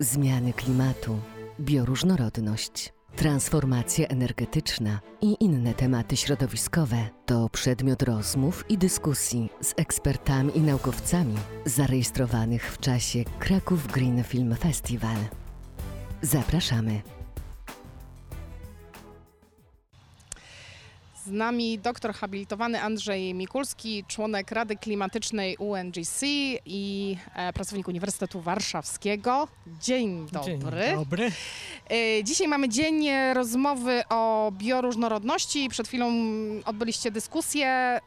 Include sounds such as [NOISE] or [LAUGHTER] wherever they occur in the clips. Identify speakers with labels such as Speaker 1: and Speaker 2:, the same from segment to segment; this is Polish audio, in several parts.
Speaker 1: zmiany klimatu, bioróżnorodność, transformacja energetyczna i inne tematy środowiskowe to przedmiot rozmów i dyskusji z ekspertami i naukowcami zarejestrowanych w czasie Kraków Green Film Festival. Zapraszamy.
Speaker 2: Z nami doktor habilitowany Andrzej Mikulski, członek Rady Klimatycznej UNGC i e, pracownik Uniwersytetu Warszawskiego. Dzień dobry.
Speaker 3: Dzień dobry.
Speaker 2: E, Dzisiaj mamy dzień rozmowy o bioróżnorodności. Przed chwilą odbyliście dyskusję.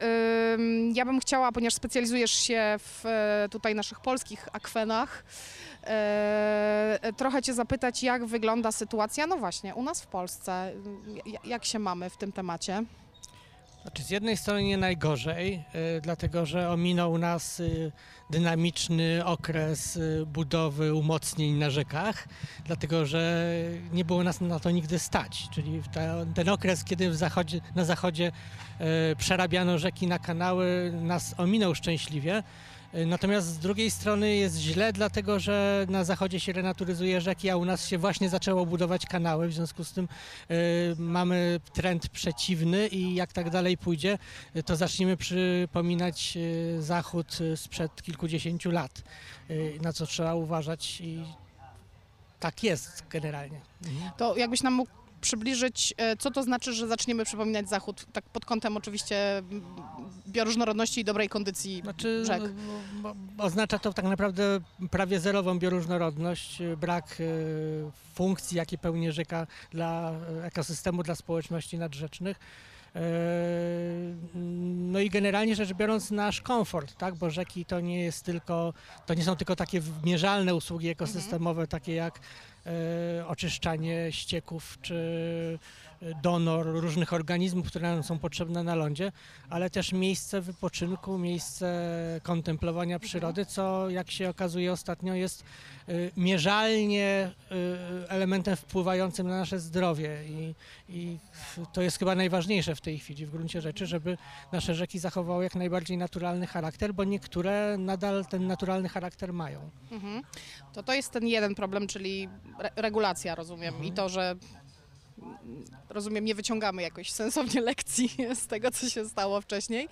Speaker 2: Ja bym chciała, ponieważ specjalizujesz się w e, tutaj naszych polskich akwenach, trochę Cię zapytać, jak wygląda sytuacja, no właśnie, u nas w Polsce. Jak się mamy w tym temacie?
Speaker 3: Znaczy z jednej strony nie najgorzej, y, dlatego że ominął nas y, dynamiczny okres y, budowy umocnień na rzekach, dlatego że nie było nas na to nigdy stać. Czyli ten okres, kiedy w zachodzie, na zachodzie przerabiano rzeki na kanały, nas ominął szczęśliwie. Y, Natomiast z drugiej strony jest źle, dlatego że na zachodzie się renaturyzuje rzeki, a u nas się właśnie zaczęło budować kanały. W związku z tym y, mamy trend przeciwny i jak tak dalej pójdzie, y, to zaczniemy przypominać zachód sprzed kilkudziesięciu lat, y, na co trzeba uważać i tak jest generalnie.
Speaker 2: To jakbyś nam mógł przybliżyć, e, co to znaczy, że zaczniemy przypominać Zachód, tak pod kątem oczywiście bioróżnorodności i dobrej kondycji
Speaker 3: Znaczy,
Speaker 2: rzek.
Speaker 3: oznacza to tak naprawdę prawie zerową bioróżnorodność, y, brak y, funkcji, jakie pełni rzeka dla y, ekosystemu, dla społeczności nadrzecznych. No i generalnie rzecz biorąc nasz komfort, tak? bo rzeki to nie jest tylko, to nie są tylko takie mierzalne usługi ekosystemowe, takie jak oczyszczanie ścieków czy e, donor różnych organizmów, które nam są potrzebne na lądzie, ale też miejsce wypoczynku, miejsce kontemplowania przyrody, co jak się okazuje ostatnio jest e, mierzalnie e, elementem wpływającym na nasze zdrowie i, i to jest chyba najważniejsze w tej chwili w gruncie rzeczy, żeby nasze rzeki zachowały jak najbardziej naturalny charakter, bo niektóre nadal ten naturalny charakter mają.
Speaker 2: Mhm. To to jest ten jeden problem, czyli re regulacja, rozumiem,
Speaker 3: Mhm.
Speaker 2: i to, że rozumiem, nie wyciągamy jakoś sensownie [LAUGHS] lekcji z tego, co się stało wcześniej.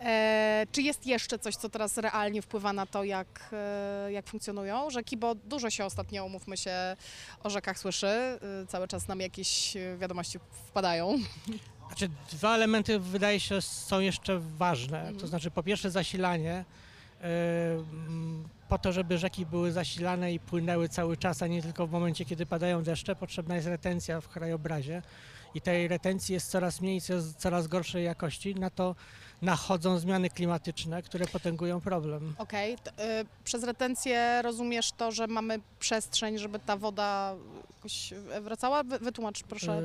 Speaker 2: E, czy jest jeszcze coś, co teraz realnie wpływa na to, jak, e, jak funkcjonują rzeki? Bo dużo się ostatnio, umówmy się, o rzekach słyszy. E, cały czas nam jakieś e, wiadomości wpadają. [LAUGHS]
Speaker 3: Znaczy, dwa elementy wydaje się są jeszcze ważne.
Speaker 2: Mhm.
Speaker 3: To znaczy, po pierwsze zasilanie. Po to, żeby rzeki były zasilane i płynęły cały czas, a nie tylko w momencie, kiedy padają deszcze, potrzebna jest retencja w krajobrazie. I tej retencji jest coraz mniej, co- coraz gorszej jakości. Na to nachodzą zmiany klimatyczne, które potęgują problem.
Speaker 2: Okej, t- e, przez retencję rozumiesz to, że mamy przestrzeń, żeby ta woda jakoś wracała? Wy- Wytłumacz proszę.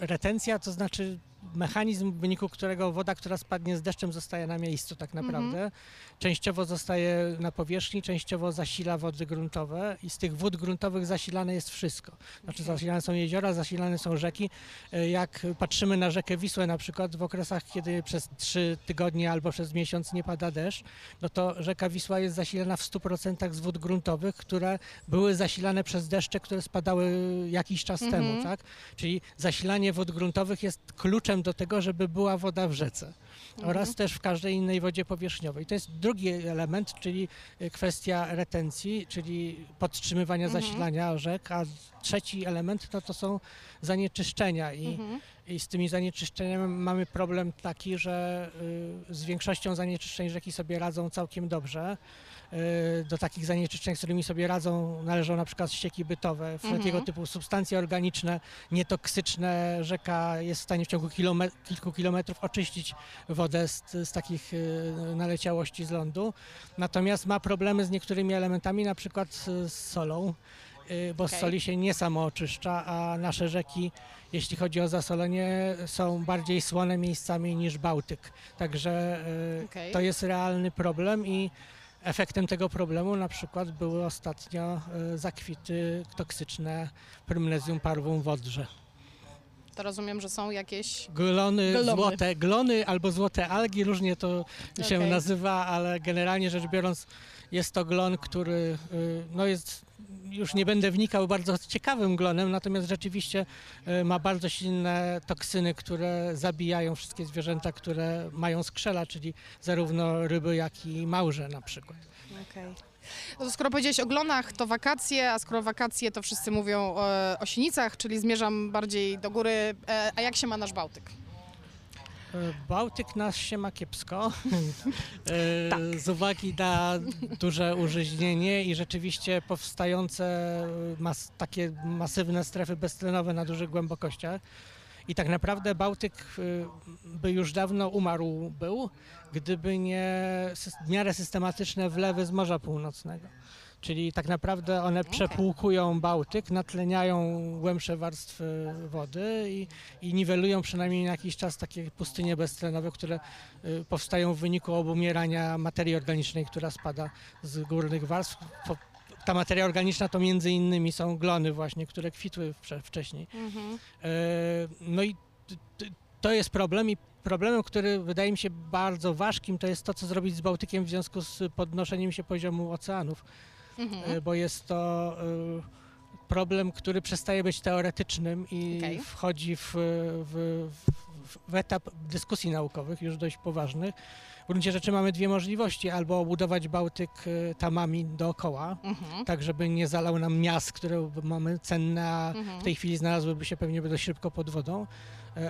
Speaker 3: Yy, Retencja to znaczy mechanizm, w wyniku którego woda, która spadnie z deszczem, zostaje na miejscu tak naprawdę. Częściowo zostaje na powierzchni, częściowo zasila wody gruntowe i z tych wód gruntowych zasilane jest wszystko. Znaczy zasilane są jeziora, zasilane są rzeki. Yy, Jak patrzymy na rzekę Wisłę na przykład w okresach, kiedy przez trzy tygodnie albo przez miesiąc nie pada deszcz, no to rzeka Wisła jest zasilana w 100% z wód gruntowych, które były zasilane przez deszcze, które spadały jakiś czas
Speaker 2: Mhm.
Speaker 3: temu, tak? Czyli zasilanie wód gruntowych jest kluczem do tego, żeby była woda w rzece oraz też w każdej innej wodzie powierzchniowej. To jest drugi element, czyli y, kwestia retencji, czyli podtrzymywania
Speaker 2: Mhm.
Speaker 3: zasilania rzek, a trzeci element no to są zanieczyszczenia i,
Speaker 2: Mhm.
Speaker 3: i z tymi zanieczyszczeniami mamy problem taki, że y, z większością zanieczyszczeń rzeki sobie radzą całkiem dobrze. Y, Do takich zanieczyszczeń, z którymi sobie radzą, należą na przykład ścieki bytowe, wszelkiego
Speaker 2: Mhm.
Speaker 3: typu substancje organiczne, nietoksyczne. Rzeka jest w stanie w ciągu kilome- kilku kilometrów oczyścić wodę z, z takich y, naleciałości z lądu. Natomiast ma problemy z niektórymi elementami, na przykład z, solą. y, Bo z
Speaker 2: Okej.
Speaker 3: soli się nie samo oczyszcza, a nasze rzeki, jeśli chodzi o zasolenie, są bardziej słone miejscami niż Bałtyk. Także y,
Speaker 2: Okej.
Speaker 3: to jest realny problem i efektem tego problemu na przykład były ostatnio y, zakwity toksyczne Prymnesium parvum w Odrze.
Speaker 2: To rozumiem, że są jakieś.
Speaker 3: Glony,
Speaker 2: Glomy.
Speaker 3: złote glony albo złote algi, różnie to się
Speaker 2: Okej.
Speaker 3: nazywa, ale generalnie rzecz biorąc jest to glon, który y, no jest już nie będę wnikał bardzo ciekawym glonem, natomiast rzeczywiście e, ma bardzo silne toksyny, które zabijają wszystkie zwierzęta, które mają skrzela, czyli zarówno ryby, jak i małże na przykład.
Speaker 4: Okej.
Speaker 2: No skoro powiedziałeś o glonach, to wakacje, a skoro wakacje, to wszyscy mówią e, o sinicach, czyli zmierzam bardziej do góry. E, a jak się ma nasz Bałtyk?
Speaker 3: Bałtyk nas się ma kiepsko [LAUGHS] e,
Speaker 2: Tak.
Speaker 3: z uwagi na duże użyźnienie i rzeczywiście powstające mas, takie masywne strefy beztlenowe na dużych głębokościach. I tak naprawdę Bałtyk y, by już dawno umarł był, gdyby nie w miarę systematyczne wlewy z Morza Północnego. Czyli tak naprawdę one przepłukują Bałtyk, natleniają głębsze warstwy wody i, i niwelują przynajmniej na jakiś czas takie pustynie beztlenowe, które y, powstają w wyniku obumierania materii organicznej, która spada z górnych warstw. Ta materia organiczna to między innymi są glony właśnie, które kwitły wcze- wcześniej. E, No i to jest problem i problemem, który wydaje mi się bardzo ważkim, to jest to, co zrobić z Bałtykiem w związku z podnoszeniem się poziomu oceanów,
Speaker 2: Mhm.
Speaker 3: e, bo jest to e, problem, który przestaje być teoretycznym i
Speaker 2: Okej.
Speaker 3: wchodzi w, w, w, w etap dyskusji naukowych już dość poważnych. W gruncie rzeczy mamy dwie możliwości, albo obudować Bałtyk e, tamami dookoła,
Speaker 2: Mhm.
Speaker 3: tak żeby nie zalał nam miast, które mamy cenne, a
Speaker 2: Mhm.
Speaker 3: w tej chwili znalazłyby się pewnie dość szybko pod wodą,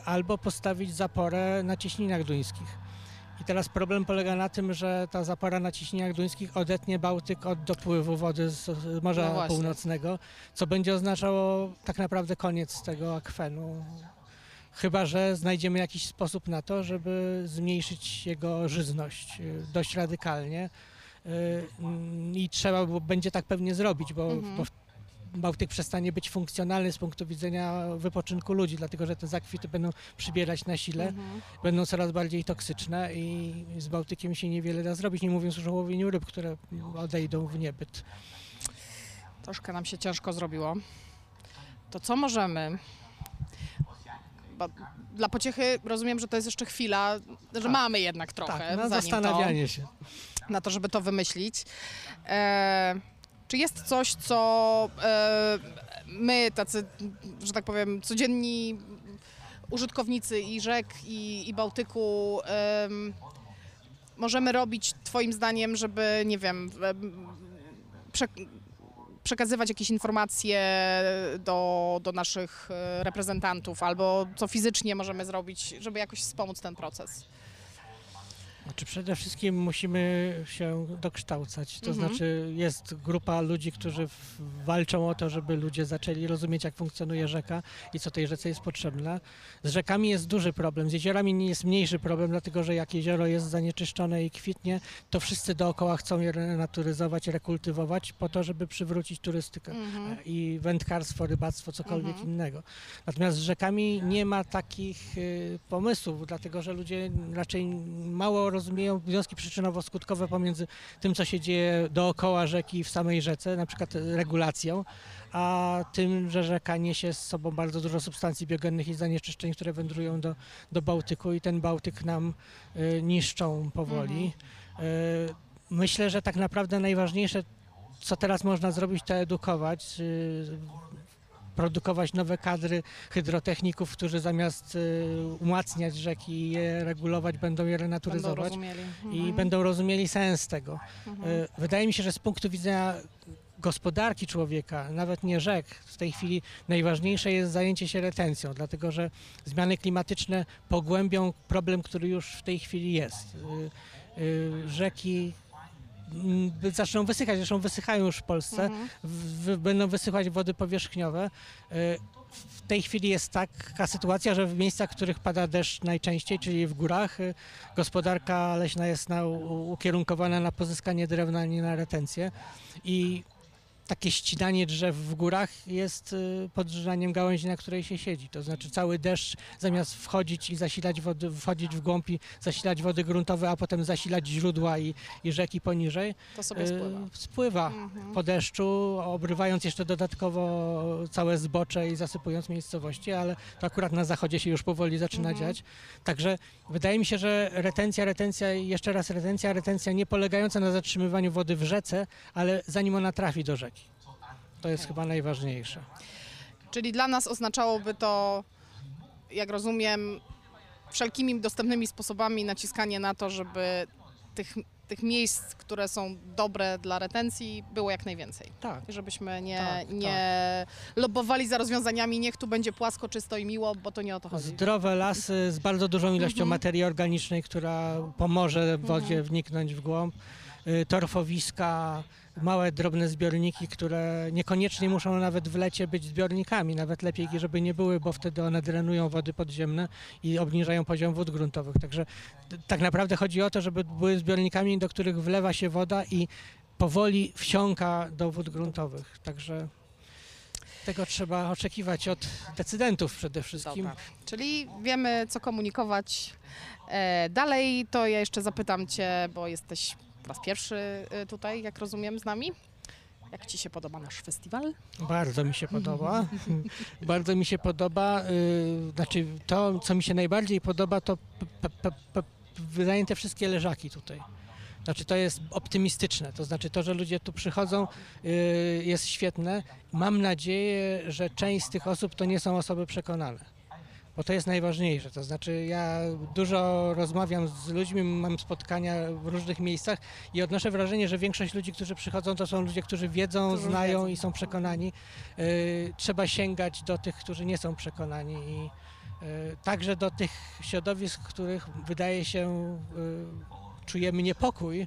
Speaker 3: albo postawić zaporę na cieśninach duńskich. I teraz problem polega na tym, że ta zapora na cieśninach duńskich odetnie Bałtyk od dopływu wody z Morza
Speaker 2: No.
Speaker 3: Północnego, co będzie oznaczało tak naprawdę koniec tego akwenu. Chyba, że znajdziemy jakiś sposób na to, żeby zmniejszyć jego żyzność e, dość radykalnie. Mm, I trzeba będzie tak pewnie zrobić, bo,
Speaker 2: Mhm.
Speaker 3: bo Bałtyk przestanie być funkcjonalny z punktu widzenia wypoczynku ludzi, dlatego że te zakwity będą przybierać na sile,
Speaker 2: Mhm.
Speaker 3: będą coraz bardziej toksyczne i z Bałtykiem się niewiele da zrobić, nie mówiąc już o łowieniu ryb, które odejdą w niebyt.
Speaker 2: Troszkę nam się ciężko zrobiło. To co możemy? Bo dla pociechy rozumiem, że to jest jeszcze chwila, że
Speaker 3: Tak.
Speaker 2: mamy jednak trochę
Speaker 3: tak, na
Speaker 2: zanim to,
Speaker 3: zastanawianie się.
Speaker 2: na to, żeby to wymyślić. E, czy jest coś, co e, my, tacy, że tak powiem, codzienni użytkownicy i rzek, i, i Bałtyku, em, możemy robić Twoim zdaniem, żeby, nie wiem, em, prze, przekazywać jakieś informacje do, do naszych e, reprezentantów, albo co fizycznie możemy zrobić, żeby jakoś wspomóc ten proces?
Speaker 3: Znaczy przede wszystkim musimy się dokształcać. To
Speaker 2: Mhm.
Speaker 3: znaczy jest grupa ludzi, którzy walczą o to, żeby ludzie zaczęli rozumieć, jak funkcjonuje rzeka i co tej rzece jest potrzebne. Z rzekami jest duży problem, z jeziorami jest mniejszy problem, dlatego że jak jezioro jest zanieczyszczone i kwitnie, to wszyscy dookoła chcą je renaturyzować, rekultywować po to, żeby przywrócić turystykę
Speaker 2: Mhm.
Speaker 3: i wędkarstwo, rybactwo, cokolwiek
Speaker 2: Mhm.
Speaker 3: innego. Natomiast z rzekami nie ma takich y, pomysłów, dlatego że ludzie raczej mało rozumieją związki przyczynowo-skutkowe pomiędzy tym, co się dzieje dookoła rzeki w samej rzece, na przykład regulacją, a tym, że rzeka niesie z sobą bardzo dużo substancji biogennych i zanieczyszczeń, które wędrują do, do Bałtyku i ten Bałtyk nam y, niszczą powoli. Y, myślę, że tak naprawdę najważniejsze co teraz można zrobić, to edukować, y, produkować nowe kadry hydrotechników, którzy zamiast y, umacniać rzeki i je regulować, będą je
Speaker 2: Będą
Speaker 3: renaturyzować
Speaker 2: rozumieli.
Speaker 3: i
Speaker 2: Mhm.
Speaker 3: będą rozumieli sens tego.
Speaker 2: Mhm.
Speaker 3: Y, Wydaje mi się, że z punktu widzenia gospodarki człowieka, nawet nie rzek, w tej chwili najważniejsze jest zajęcie się retencją, dlatego że zmiany klimatyczne pogłębią problem, który już w tej chwili jest. Y, Rzeki zaczną wysychać, zresztą wysychają już w Polsce,
Speaker 2: Mhm.
Speaker 3: w, będą wysychać wody powierzchniowe. Y, W tej chwili jest taka sytuacja, że w miejscach, w których pada deszcz najczęściej, czyli w górach, y, gospodarka leśna jest na, u- ukierunkowana na pozyskanie drewna, nie na retencję. I takie ścinanie drzew w górach jest y, podrzynaniem gałęzi, na której się siedzi. To znaczy cały deszcz zamiast wchodzić i zasilać wody, wchodzić w głąb i zasilać wody gruntowe, a potem zasilać źródła i, i rzeki poniżej,
Speaker 2: To sobie
Speaker 3: y,
Speaker 2: spływa.
Speaker 3: spływa
Speaker 2: Mhm.
Speaker 3: po deszczu, obrywając jeszcze dodatkowo całe zbocze i zasypując miejscowości, ale to akurat na zachodzie się już powoli zaczyna
Speaker 2: Mhm.
Speaker 3: dziać. Także wydaje mi się, że retencja, retencja i jeszcze raz retencja, retencja nie polegająca na zatrzymywaniu wody w rzece, ale zanim ona trafi do rzeki. To jest chyba najważniejsze.
Speaker 2: Czyli dla nas oznaczałoby to, jak rozumiem, wszelkimi dostępnymi sposobami naciskanie na to, żeby tych, tych miejsc, które są dobre dla retencji, było jak najwięcej.
Speaker 3: Tak.
Speaker 2: Żebyśmy nie,
Speaker 3: Tak,
Speaker 2: nie lobowali za rozwiązaniami, niech tu będzie płasko, czysto i miło, bo to nie o to chodzi.
Speaker 3: Zdrowe lasy z bardzo dużą ilością
Speaker 2: Mhm.
Speaker 3: materii organicznej, która pomoże wodzie wniknąć w głąb. Y, Torfowiska, małe, drobne zbiorniki, które niekoniecznie muszą nawet w lecie być zbiornikami. Nawet lepiej, żeby nie były, bo wtedy one drenują wody podziemne i obniżają poziom wód gruntowych. Także tak naprawdę chodzi o to, żeby były zbiornikami, do których wlewa się woda i powoli wsiąka do wód gruntowych. Także tego trzeba oczekiwać od decydentów przede wszystkim.
Speaker 2: Dobra. Czyli wiemy, co komunikować e, dalej. To ja jeszcze zapytam Cię, bo jesteś po raz pierwszy e, tutaj, jak rozumiem, z nami. Jak Ci się podoba nasz festiwal?
Speaker 3: Bardzo mi się podoba. [LAUGHS] Bardzo mi się podoba. y, Znaczy, to, co mi się najbardziej podoba, to wydaje te wszystkie leżaki tutaj. Znaczy, to jest optymistyczne. To znaczy, to, że ludzie tu przychodzą, y, jest świetne. Mam nadzieję, że część z tych osób to nie są osoby przekonane. Bo to jest najważniejsze. To znaczy, ja dużo rozmawiam z ludźmi, mam spotkania w różnych miejscach i odnoszę wrażenie, że większość ludzi, którzy przychodzą, to są ludzie, którzy wiedzą,
Speaker 2: Którzy
Speaker 3: znają
Speaker 2: wiedzą.
Speaker 3: i są przekonani. Y, trzeba sięgać do tych, którzy nie są przekonani i y, także do tych środowisk, których wydaje się y, czujemy niepokój.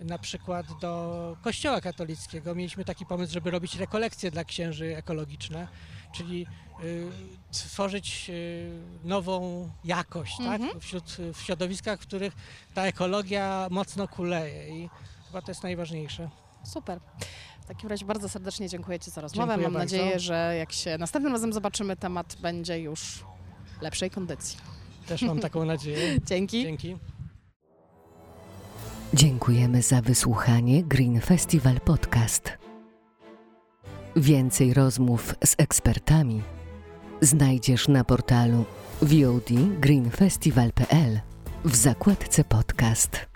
Speaker 3: Na przykład do Kościoła katolickiego mieliśmy taki pomysł, żeby robić rekolekcje dla księży ekologiczne, czyli y, tworzyć y, nową jakość
Speaker 2: Mhm.
Speaker 3: tak? Wśród, w środowiskach, w których ta ekologia mocno kuleje i chyba to jest najważniejsze.
Speaker 2: Super. W takim razie bardzo serdecznie dziękuję Ci za rozmowę.
Speaker 3: Dziękuję
Speaker 2: Mam
Speaker 3: bardzo.
Speaker 2: nadzieję, że jak się następnym razem zobaczymy, temat będzie już lepszej kondycji.
Speaker 3: Też mam taką nadzieję. [LAUGHS]
Speaker 2: Dzięki.
Speaker 3: Dzięki.
Speaker 1: Dziękujemy za wysłuchanie Green Festival Podcast. Więcej rozmów z ekspertami znajdziesz na portalu VODgreenfestival.pl w zakładce podcast.